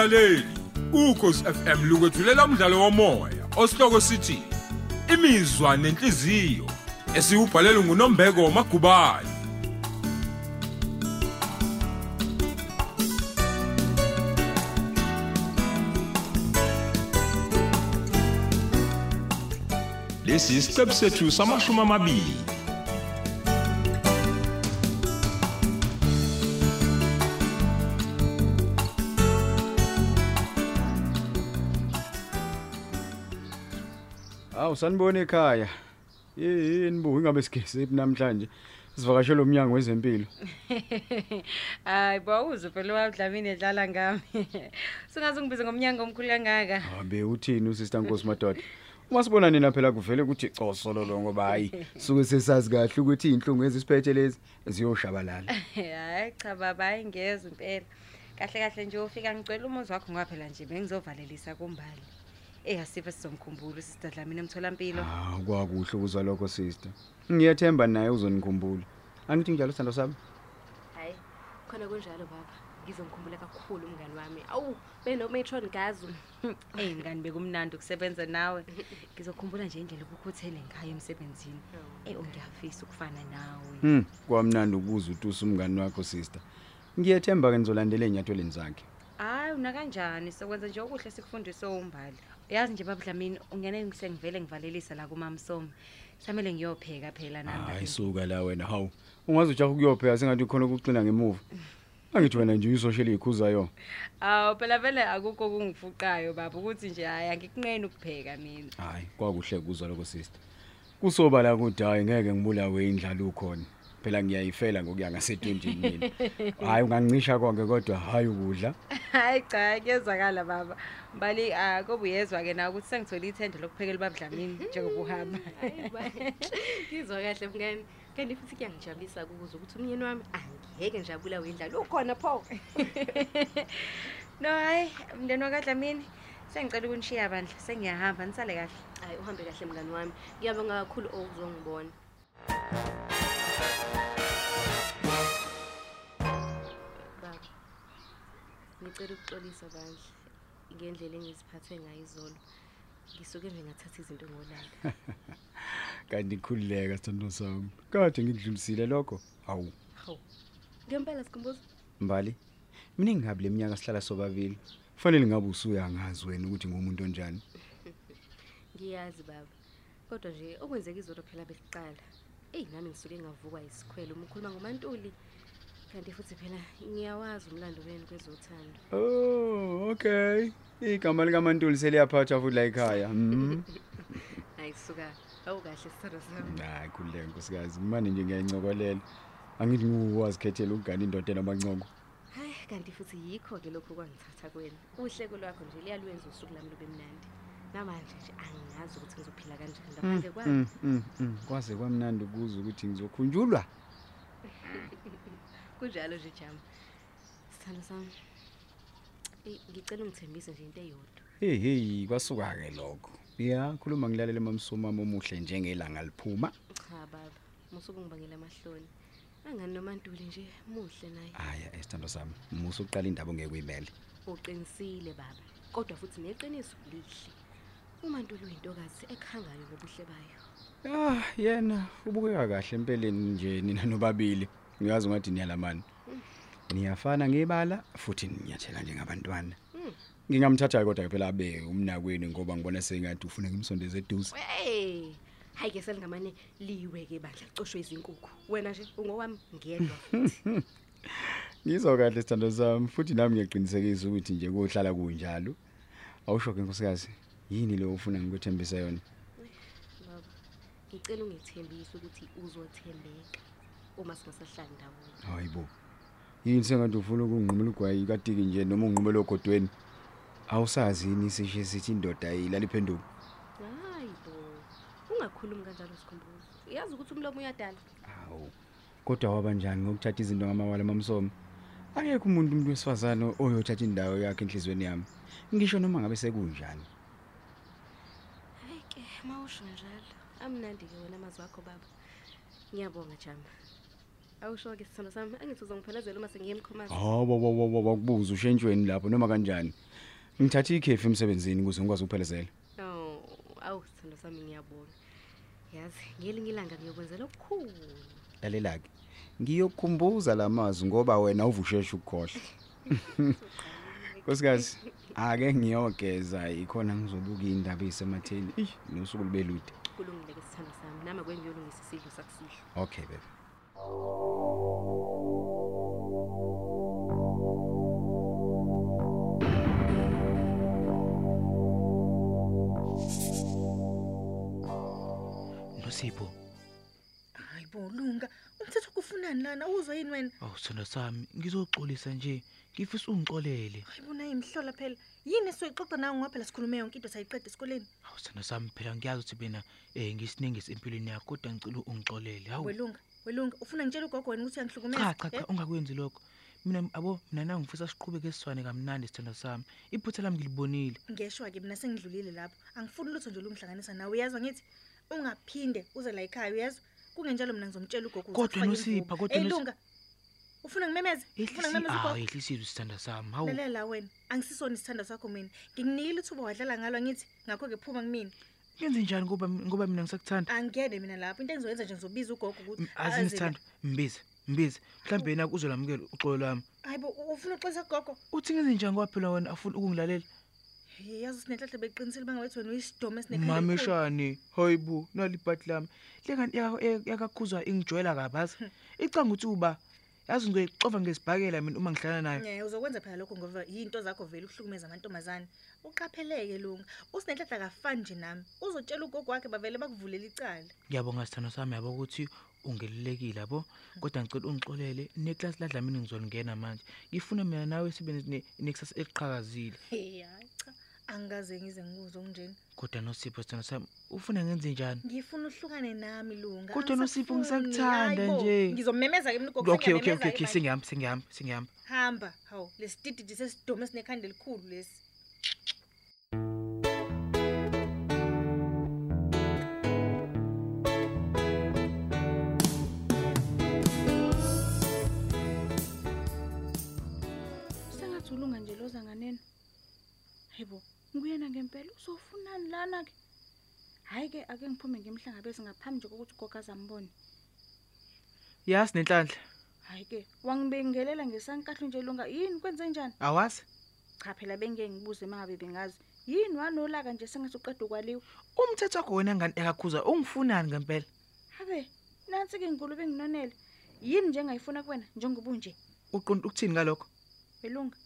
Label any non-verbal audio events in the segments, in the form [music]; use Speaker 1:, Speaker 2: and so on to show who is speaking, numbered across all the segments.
Speaker 1: mlaleli ukhosi FM lukwethulela umdlalo womoya osihloko sithi imizwa nenhliziyo esiubhalelwe nguNombeko Magubane. Lesi isiqebu sethu samashumi amabili.
Speaker 2: Hawu sanibona ekhaya. Yini bu ingabe sigeziphi namhlanje? Sivakashela umnyango wezempilo. [laughs]
Speaker 3: Hayi bawuze phela wabudlamini edlala ngami. [laughs] Singaze ngibize ngomnyango omkhulu kangaka.
Speaker 2: Habe uthini usister Nkosi Madoda? Uma sibona nina phela kuvele ukuthi cosololo ngoba hayi suke sesazi kahle ukuthi inhlungu ezisiphethe lezi ziyoshabalala. [laughs]
Speaker 3: Hayi cha baba ayingeze impela. Kahle kahle nje ufika ngicela umuzi wakho ngaphela nje bengizovalelisa kumbali. Eh asife sizomkhumbula sister Dlamini emtholampilo.
Speaker 2: Ah kwakuhle ukuzwa lokho sister. Ngiyathemba naye uzonikhumbula. Angithi njalo sithando sami.
Speaker 4: hayi khona kunjalo baba ngizomkhumbula kakhulu umngani wami awu benometron gazu
Speaker 3: Eh ngani bekumnandi ukusebenza nawe. [laughs] Ngizokhumbula nje indlela ukukhuthele ngayo emsebenzini. Eh ungiyafisa ukufana nawe.
Speaker 2: Hmm, kwamnandi ukubuza utusa umngani wakho sister. Ngiyathemba ke nizolandela enyathweleni zakhe.
Speaker 3: Hayi una kanjani sokwenza nje okuhle sikufundise umbali. Uyazi nje baba Dlamini ungene ngisengivele ngivalelisa la kuMamsomo. Samele ngiyopheka phela nami.
Speaker 2: Hayi suka la wena hawu. Ungaze ujaha ukuyopheka sengathi khona ukuqina ngemuva. Angithi wena nje uyisoshela ikhuzayo.
Speaker 3: Awu phela vele akukho kungifuqayo baba ukuthi nje hayi angikunqeni ukupheka mina.
Speaker 2: Hayi, kwakuhle ukuzwa lokho sister. Kusoba la kuthi hayi ngeke ngibulawe indlala ukhona. Phela ngiyayifela ngokuya ngasedondini mina. Hayi ungangicisha konke kodwa hayi ukudla.
Speaker 3: Hayi cha kuyezwakala baba. Mbali akubuyezwa ke na ukuthi sengithola ithende lokuphekela baba Dlamini njengoba uhamba.
Speaker 4: hayi ba ngizwa kahle mngani kanti futhi kuyangijabulisa ukuzwa ukuthi umyeni wami angeke njabula wendlala ukhona pho
Speaker 3: No hayi mndeni wakadlamini sengicela ukunishiya bandla sengiyahamba nisale kahle.
Speaker 4: hayi uhambe kahle mngani wami ngiyabonga kakhulu okuzongibona ngicela ukuxolisa bandla ngendlela engiziphathe ngayo izolo ngisuke nje ngathatha izinto ngolaka [laughs]
Speaker 2: Kanti khulileka sithando sami. Kade ngikudlulisile lokho. Hawu.
Speaker 4: hawu ngempela sikhumbuza
Speaker 2: Mbali. Mina ngingabi leminyaka sihlala sobabili. Kufanele ngabe usuyangazi wena ukuthi ngumuntu onjani. [laughs]
Speaker 4: ngiyazi baba kodwa nje okwenzeka izolo phela bekuqala eyi nami ngisuke ngavukwa isikhwele uma ukhuluma ngomantuli kanti futhi phela ngiyawazi umlando wenu kwezothando
Speaker 2: Oh, okay. Igama lika Mantuli seliyaphatha futhi la ekhaya. Mhm. [laughs]
Speaker 4: hayi suka awukahle sithando sami
Speaker 2: Hayi khulileka nkosikazi. Manje nje ngiyancokolela. Angithi nguwazikhethela ukugana indoda enamancongo.
Speaker 4: hayi kanti futhi yikho-ke lokhu kwangithatha kwena uhleko lwakho nje liyalwenza usuku lami lube mnandi namanje nje angazi ukuthi ngizophila kanjani ngaphandle kwami
Speaker 2: Mm, mm, mm. Kwaze kwamnandi ukuzwa ukuthi ngizokhunjulwa.
Speaker 4: Kunjalo nje jama sithando sami eyi ngicela ungithembise nje into eyodwa
Speaker 2: Hey hey kwasuka ke lokho. Ya khuluma ngilalela mamsomama omuhle njengelanga liphuma.
Speaker 4: cha baba musuke ungibangela amahloni angani nomantuli nje muhle naye
Speaker 2: Aya esithando sami. Musa uqala indaba ongeke uyimele.
Speaker 4: uqinisile baba kodwa futhi neqiniso lihle umantuli uyintokazi ekhangayo ngobuhle bayo
Speaker 2: Ah yena ubukeka kahle empeleni nje nina nobabili. Ngiyazi ngathi niyalamana. Niyafana ngebala futhi ninyathela njengabantwana.
Speaker 4: Mm.
Speaker 2: Ngingamthatha kodwa phela abe umnakweni ngoba ngibona sengathi ufuna ngimsondeze eduze.
Speaker 4: hey hayi ke selingamane liwe-ke bandla licoshwe izinkukhu wena nje ungowami ngedwa futhi [laughs]
Speaker 2: Ngizwa kahle sithando sami futhi nami ngiyaqinisekisa ukuthi nje kohlala kunjalo. Awusho ke nkosikazi. Yini le ufuna ngikuthembisa yona?
Speaker 4: baba ngicela ungithembise ukuthi uzothembeka uma singasahlali ndawonye
Speaker 2: Hayibo. Yini sengathi ufuna ukunqumela ugwayi kadiki nje noma unqumela ogodweni? Awusazi yini sisho sithi indoda ayilali phenduka.
Speaker 4: hayi bo ungakhulumi kanjalo sikhumbuzo uyazi ukuthi umlomo uyadala
Speaker 2: Awu. Kodwa waba njani ngokuthatha izinto ngamawala mamsomo? Akekho umuntu umuntu wesifazane oyothatha indawo yakhe enhlizweni yami. Ngisho noma ngabe sekunjani.
Speaker 4: hayi ke mawusho njalo amnandi-ke wena amazwi akho baba ngiyabonga jama awusho-ke sithando sami angithi uzongiphelezela uma sengiye emkhomazi
Speaker 2: Hawo wo wo wo kubuza ushentshweni lapho noma kanjani. ngithathe ikhefu emsebenzini ukuze ngikwazi ukuphelezela
Speaker 4: Oh, awu sithando sami ngiyabonga. Yazi, ngelinye ilanga ngiyokwenzela okukhulu.
Speaker 2: lalela ke ngiyokukhumbuza lamazwi ngoba wena uvusheshe ukukhohle [laughs] Nkosikazi ake ngiyogeza ikhona ngizobuka indaba ezisematheni ish nosuku libelude
Speaker 4: Kulungile ke sithando sami. Nama kwengiyolungisa isidlo sakusihlwa.
Speaker 2: okay baby
Speaker 5: nosipho.
Speaker 6: Hayi bo lunga umthetho kufunani lana? Uzwe yini wena?
Speaker 5: Awu sithando sami ngizoxolisa nje ngifisa ungixolele
Speaker 6: hayi bona imhlola phela. Yini soyixoxa nawe ngoba phela sikhulume yonke into sayiqeda esikoleni?
Speaker 5: Awu sithando sami phela ngiyazi ukuthi mina um ngisinengisi empilweni yakho kodwa ngicela ungixolele hawu.
Speaker 6: Welunga welunga ufuna ngitshela ugogo wena ukuthi
Speaker 5: cha
Speaker 6: uyangihlukumeza
Speaker 5: cha cha
Speaker 6: Eh?
Speaker 5: ungakwenzi lokho. Mina abo mina nangu ngifisa siqhubeke siswane kamnandi sithando sami. Iphutha lami ngilibonile.
Speaker 6: Ngeshwa-ke mina sengidlulile lapho. Angifuni lutho nje lungihlanganisa nawe uyezwa ngithi? Ungaphinde uze la ekhaya uyezwa kungenjalo mina ngizomtshela ugogo ukuthi
Speaker 5: Kodwa
Speaker 6: akufake
Speaker 5: Nosipha,
Speaker 6: imvubu.
Speaker 5: kodwa
Speaker 6: Ey,
Speaker 5: Nos-
Speaker 6: lunga ufuna ngimemeze? Ufuna ngimemeze
Speaker 5: awu
Speaker 6: ugogo
Speaker 5: ehlisizwe sithando sami hawu.
Speaker 6: Lalela wena angisisona isithando sakho mina. Ngikunikile ithuba wadlala ngalo ngithi ngakho-ke phuma kumina
Speaker 5: kenze njani ngoba ngoba mina ngisakuthanda?
Speaker 6: Angiyene mina lapho. Into engizoyenza nje ngizobiza ugogo ukuthi
Speaker 5: azini
Speaker 6: aze la.
Speaker 5: sithando mbize mbize. Mhlawumbe yena uzolamukela uxolo lwami
Speaker 6: hayi bo u- ufuna uxolisa kugogo
Speaker 5: uthi ngenze njani ngoba phela wena afuna ukungilalela?
Speaker 6: Hey, yazi sinenhlanhla beqinisile bangabethi wena uyisidome esinekhanda
Speaker 5: mama
Speaker 6: elikhulu.
Speaker 5: eshani hayibo nalibhati lami. Lekani yakakhuzwa ingijwayela kabazi icanga ukuthi uba yazi ngizoyixova ngesibhakela mina uma ngihlala nayo
Speaker 6: Yeah, uzokwenza phela lokho ngoba yinto zakho vele ukuhlukumeza amantombazane uqapheleke lunga usinenhlanhla kafani nje nami uzotshela ugogo wakhe bavele bakuvulela icala
Speaker 5: ngiyabonga sithando sami yabo ukuthi ungelulekile yabo kodwa ngicela ungixolele neklasi ladla mina ngizolingena manje ngifuna mina nawe sibe ne- nekusasa eliqhakazile
Speaker 6: hey hayi cha angikaze ngize ngibuze okunjeni
Speaker 5: kodwa nosipho sithando sami ufuna ngenze njani
Speaker 6: ngifuna uhlukane nami lunga
Speaker 5: Kodwa Nosipho,
Speaker 6: angisafuni.
Speaker 5: ngisakuthanda
Speaker 6: Hayi bo,
Speaker 5: nje.
Speaker 6: ngizomemeza ke mina ugogo
Speaker 5: okay okay okay
Speaker 6: sengiyamemeza-ke
Speaker 5: okay
Speaker 6: manje.
Speaker 5: sengihamba sengihamba sengihamba
Speaker 6: hamba hawu lesitididi sesidome esinekhanda elikhulu lesi
Speaker 7: sengathi ulunga nje loza nganeni hayibo nguyena ngempela uzofunani lana-ke hhayi-ke ake ngiphume ngimhlangabezi ngaphambi nje kokuthi ugogo azambone.
Speaker 5: Yasi nenhlanhla.
Speaker 7: Hhayi-ke wangibingelela ngesankahlo nje lunga yini? Kwenze njani?
Speaker 5: Awazi.
Speaker 7: Cha phela bengike ngibuze uma ngabe bengazi. Yini? Wanolaka nje sengathi uqeda ukwaliwa?
Speaker 5: Umthetho wakho wena ngani? Ekakhuza ungifunani ngempela?
Speaker 7: Habe nansi-ke ngikulu benginonele. Yini nje engayifuna kuwena? Njengoba unje.
Speaker 5: Uqonda ukuthini ngalokho?
Speaker 7: Belunga.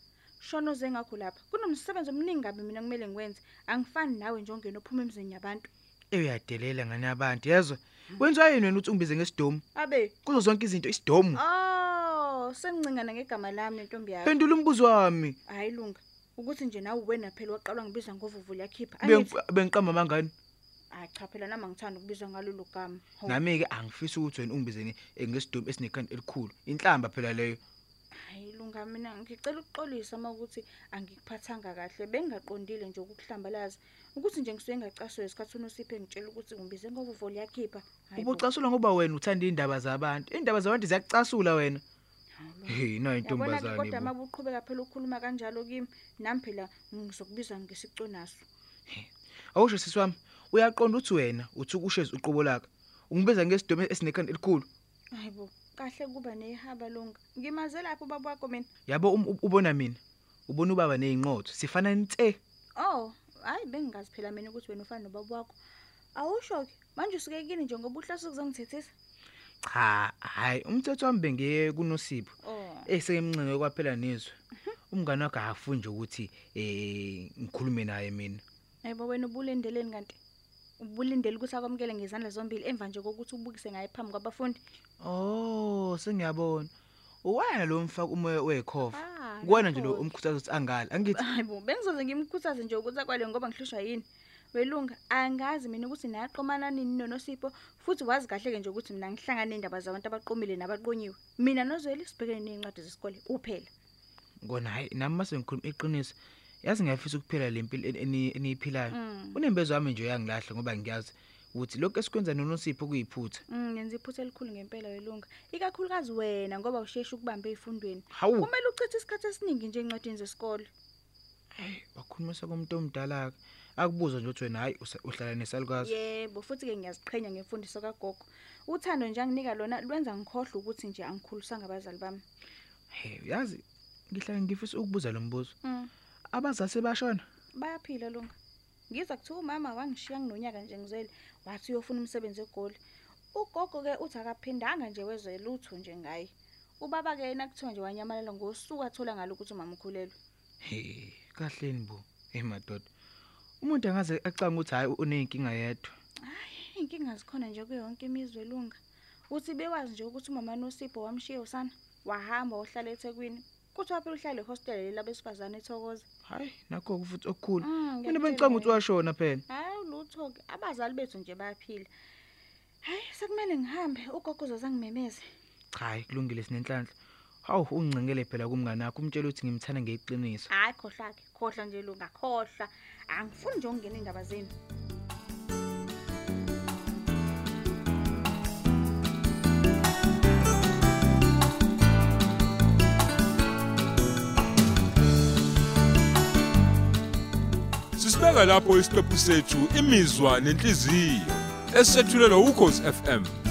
Speaker 7: Shona oze ngakho lapha. Kunomsebenzi omningi kabi mina kumele ngiwenze. Angifani nawe nje ongena ophuma emzini yabantu.
Speaker 5: Eyadelela ngani abantu yezwa wenziwa yini wena uthi ungibize ngesidomu?
Speaker 7: Abe.
Speaker 5: Kuzo zonke izinto isidomu.
Speaker 7: Oh, sengicingana ngegama lami nentombi yakho.
Speaker 5: phendula umbuzo wami.
Speaker 7: Hayi lunga. Ukuthi nje nawe wena phela waqalwa ngibiza ngovuvu liyakhipha. Angithi
Speaker 5: Bengi- bengiqamba mangani?
Speaker 7: Hayi cha phela nami ngithanda ukubizwa ngalolu gama. Hawu,
Speaker 5: nami-ke angifisi ukuthi wena ungibize nge- eh, ngesidomu esinekhanda elikhulu. Inhlamba phela leyo.
Speaker 7: Hayi lunga mina ngicela ukuxolisa uma ukuthi angikuphathanga kahle. Bengingaqondile nje ukukuhlambalaza. Ukuthi nje ngisuke ngacaswe isikhathi unosiphe ngitshela ukuthi ngibize ngovuvu liyakhipha. Hayi bo.
Speaker 5: ubucasulwa ngoba wena uthanda iy'ndaba zabantu iy'ndaba zabantu ziyakucasula wena
Speaker 7: Hawu, Lunga.
Speaker 5: heyi nayo
Speaker 7: Yabona ke
Speaker 5: intombazane
Speaker 7: kodwa
Speaker 5: bo.
Speaker 7: uma uqhubeka phela ukukhuluma kanjalo kimi nami phela ngizokubiza ngesiconaso.
Speaker 5: awusho sisi wami uyaqonda ukuthi wena uthi ukushezi uqobo lakho ungibiza ngesidomu esinekhanda elikhulu
Speaker 7: Hayibo, kahle kuba nehaba longa. Ngimaze lapho baba wakho mina.
Speaker 5: yabo um- u- ubona mina ubona ubaba ney'nqotho sifana nte
Speaker 7: Oh, hayi bengingazi phela mina ukuthi wena ufana nobaba wakho. Awusho ke, manje usuke kini nje ngoba uhlase ukuzongithethisa.
Speaker 5: cha hhayi umthetho wami bengiye kunosipho
Speaker 7: Oh,
Speaker 5: esekemncenge kwaphela nezwe umngane wakho akafuni nje ukuthi um ngikhulume naye mina
Speaker 7: hayibo wena ubulendeleni kanti. Ubulindele ukuthi akwamukele ngezandla zombili emva nje kokuthi ubukise ngaye phambi kwabafundi.
Speaker 5: oh sengiyabona uwena lo mfaka umoya wekhova
Speaker 7: Ah,
Speaker 5: kuwena nje lo
Speaker 7: lapho-ke.
Speaker 5: umkhuthaza ukuthi angali angithi
Speaker 7: Hayibo, bengizoze ngimkhuthaze nje ukuthi akwale ngoba ngihlushwa yini. Welunga, angazi mina ukuthi naqomana nini noNosipho futhi wazi kahle ke nje ukuthi mina ngihlangana nendaba zabantu abaqomile nabaqonyiwe. Mina nozweli sibhekene nezincwadi zesikole kuphela.
Speaker 5: ngona hayi nami mase ngikhuluma iqiniso yazi ngiyafisa ukuphila le mpilo eni- eni- eniyiphilayo
Speaker 7: Mm.
Speaker 5: unembezo wami nje uyangilahla ngoba ngiyazi ukuthi lokhu esikwenza nonosipho kuyiphutha
Speaker 7: Mm, yenza iphutha elikhulu ngempela welunga. Ikakhulukazi wena ngoba usheshi ukubamba ezifundweni.
Speaker 5: hawu
Speaker 7: Kumele uchithe isikhathi esiningi nje encwadini zesikole.
Speaker 5: Hey, khulumisa komuntu omdala ke akubuza nje ukuthi wena hayi usa- uhlala nesalukazi
Speaker 7: yebo futhi-ke ngiyaziqhenya ngemfundiso kagogo uthando nje anginika lona lwenza ngikhohlwe ukuthi nje angikhulisanga abazali bami
Speaker 5: he yazi ngihlala ngifisa ukubuza lo mbuzo
Speaker 7: Mm.
Speaker 5: Abazase bashona
Speaker 7: bayaphila lunga. Ngiza kuthiwa umama wangishiya nginonyaka nje ngizele wathi uyofuna umsebenzi egoli. Ugogo-ke uthi akaphindanga nje wezwe lutho nje ngaye. Ubaba-ke yena kuthiwa nje wanyamalala ngosuku athola ngalo ukuthi umama ukhulelwe.
Speaker 5: He kahleni bo. Emadoda umuntu angaze acanga ukuthi hayi uneyinkinga yedwa.
Speaker 7: Iy'nkinga zikhona nje kuyo yonke imizwe elunga uthi bekwazi nje ukuthi umama nosipho wamshiya usana wahamba wahlala ethekwini. Kuthiwa phela uhlale ehostele leli labesifazane ethokoza.
Speaker 5: Hayi nakho futhi okukhulu.
Speaker 7: Mm,
Speaker 5: mina
Speaker 7: ngiyakutshela
Speaker 5: bengicanga ukuthi
Speaker 7: wena.
Speaker 5: washona phela.
Speaker 7: Hayi lutho-ke. Abazali bethu nje bayaphila. Hhayi sekumele ngihambe. Ugogo uzozangimemeze
Speaker 5: cha hayi kulungile sinenhlanhla. Hawu ungicengele phela kumngane wakho umtshela ukuthi ngimthanda ngeqiniso.
Speaker 7: Hhayi khohlwa-ke khohlwa nje lunga khohlwa angifuni nje ukungena iy'ndaba zenu.
Speaker 1: Sisibeka lapho isiqephu sethu imizwa nenhliziyo esethulelwa ukhozi FM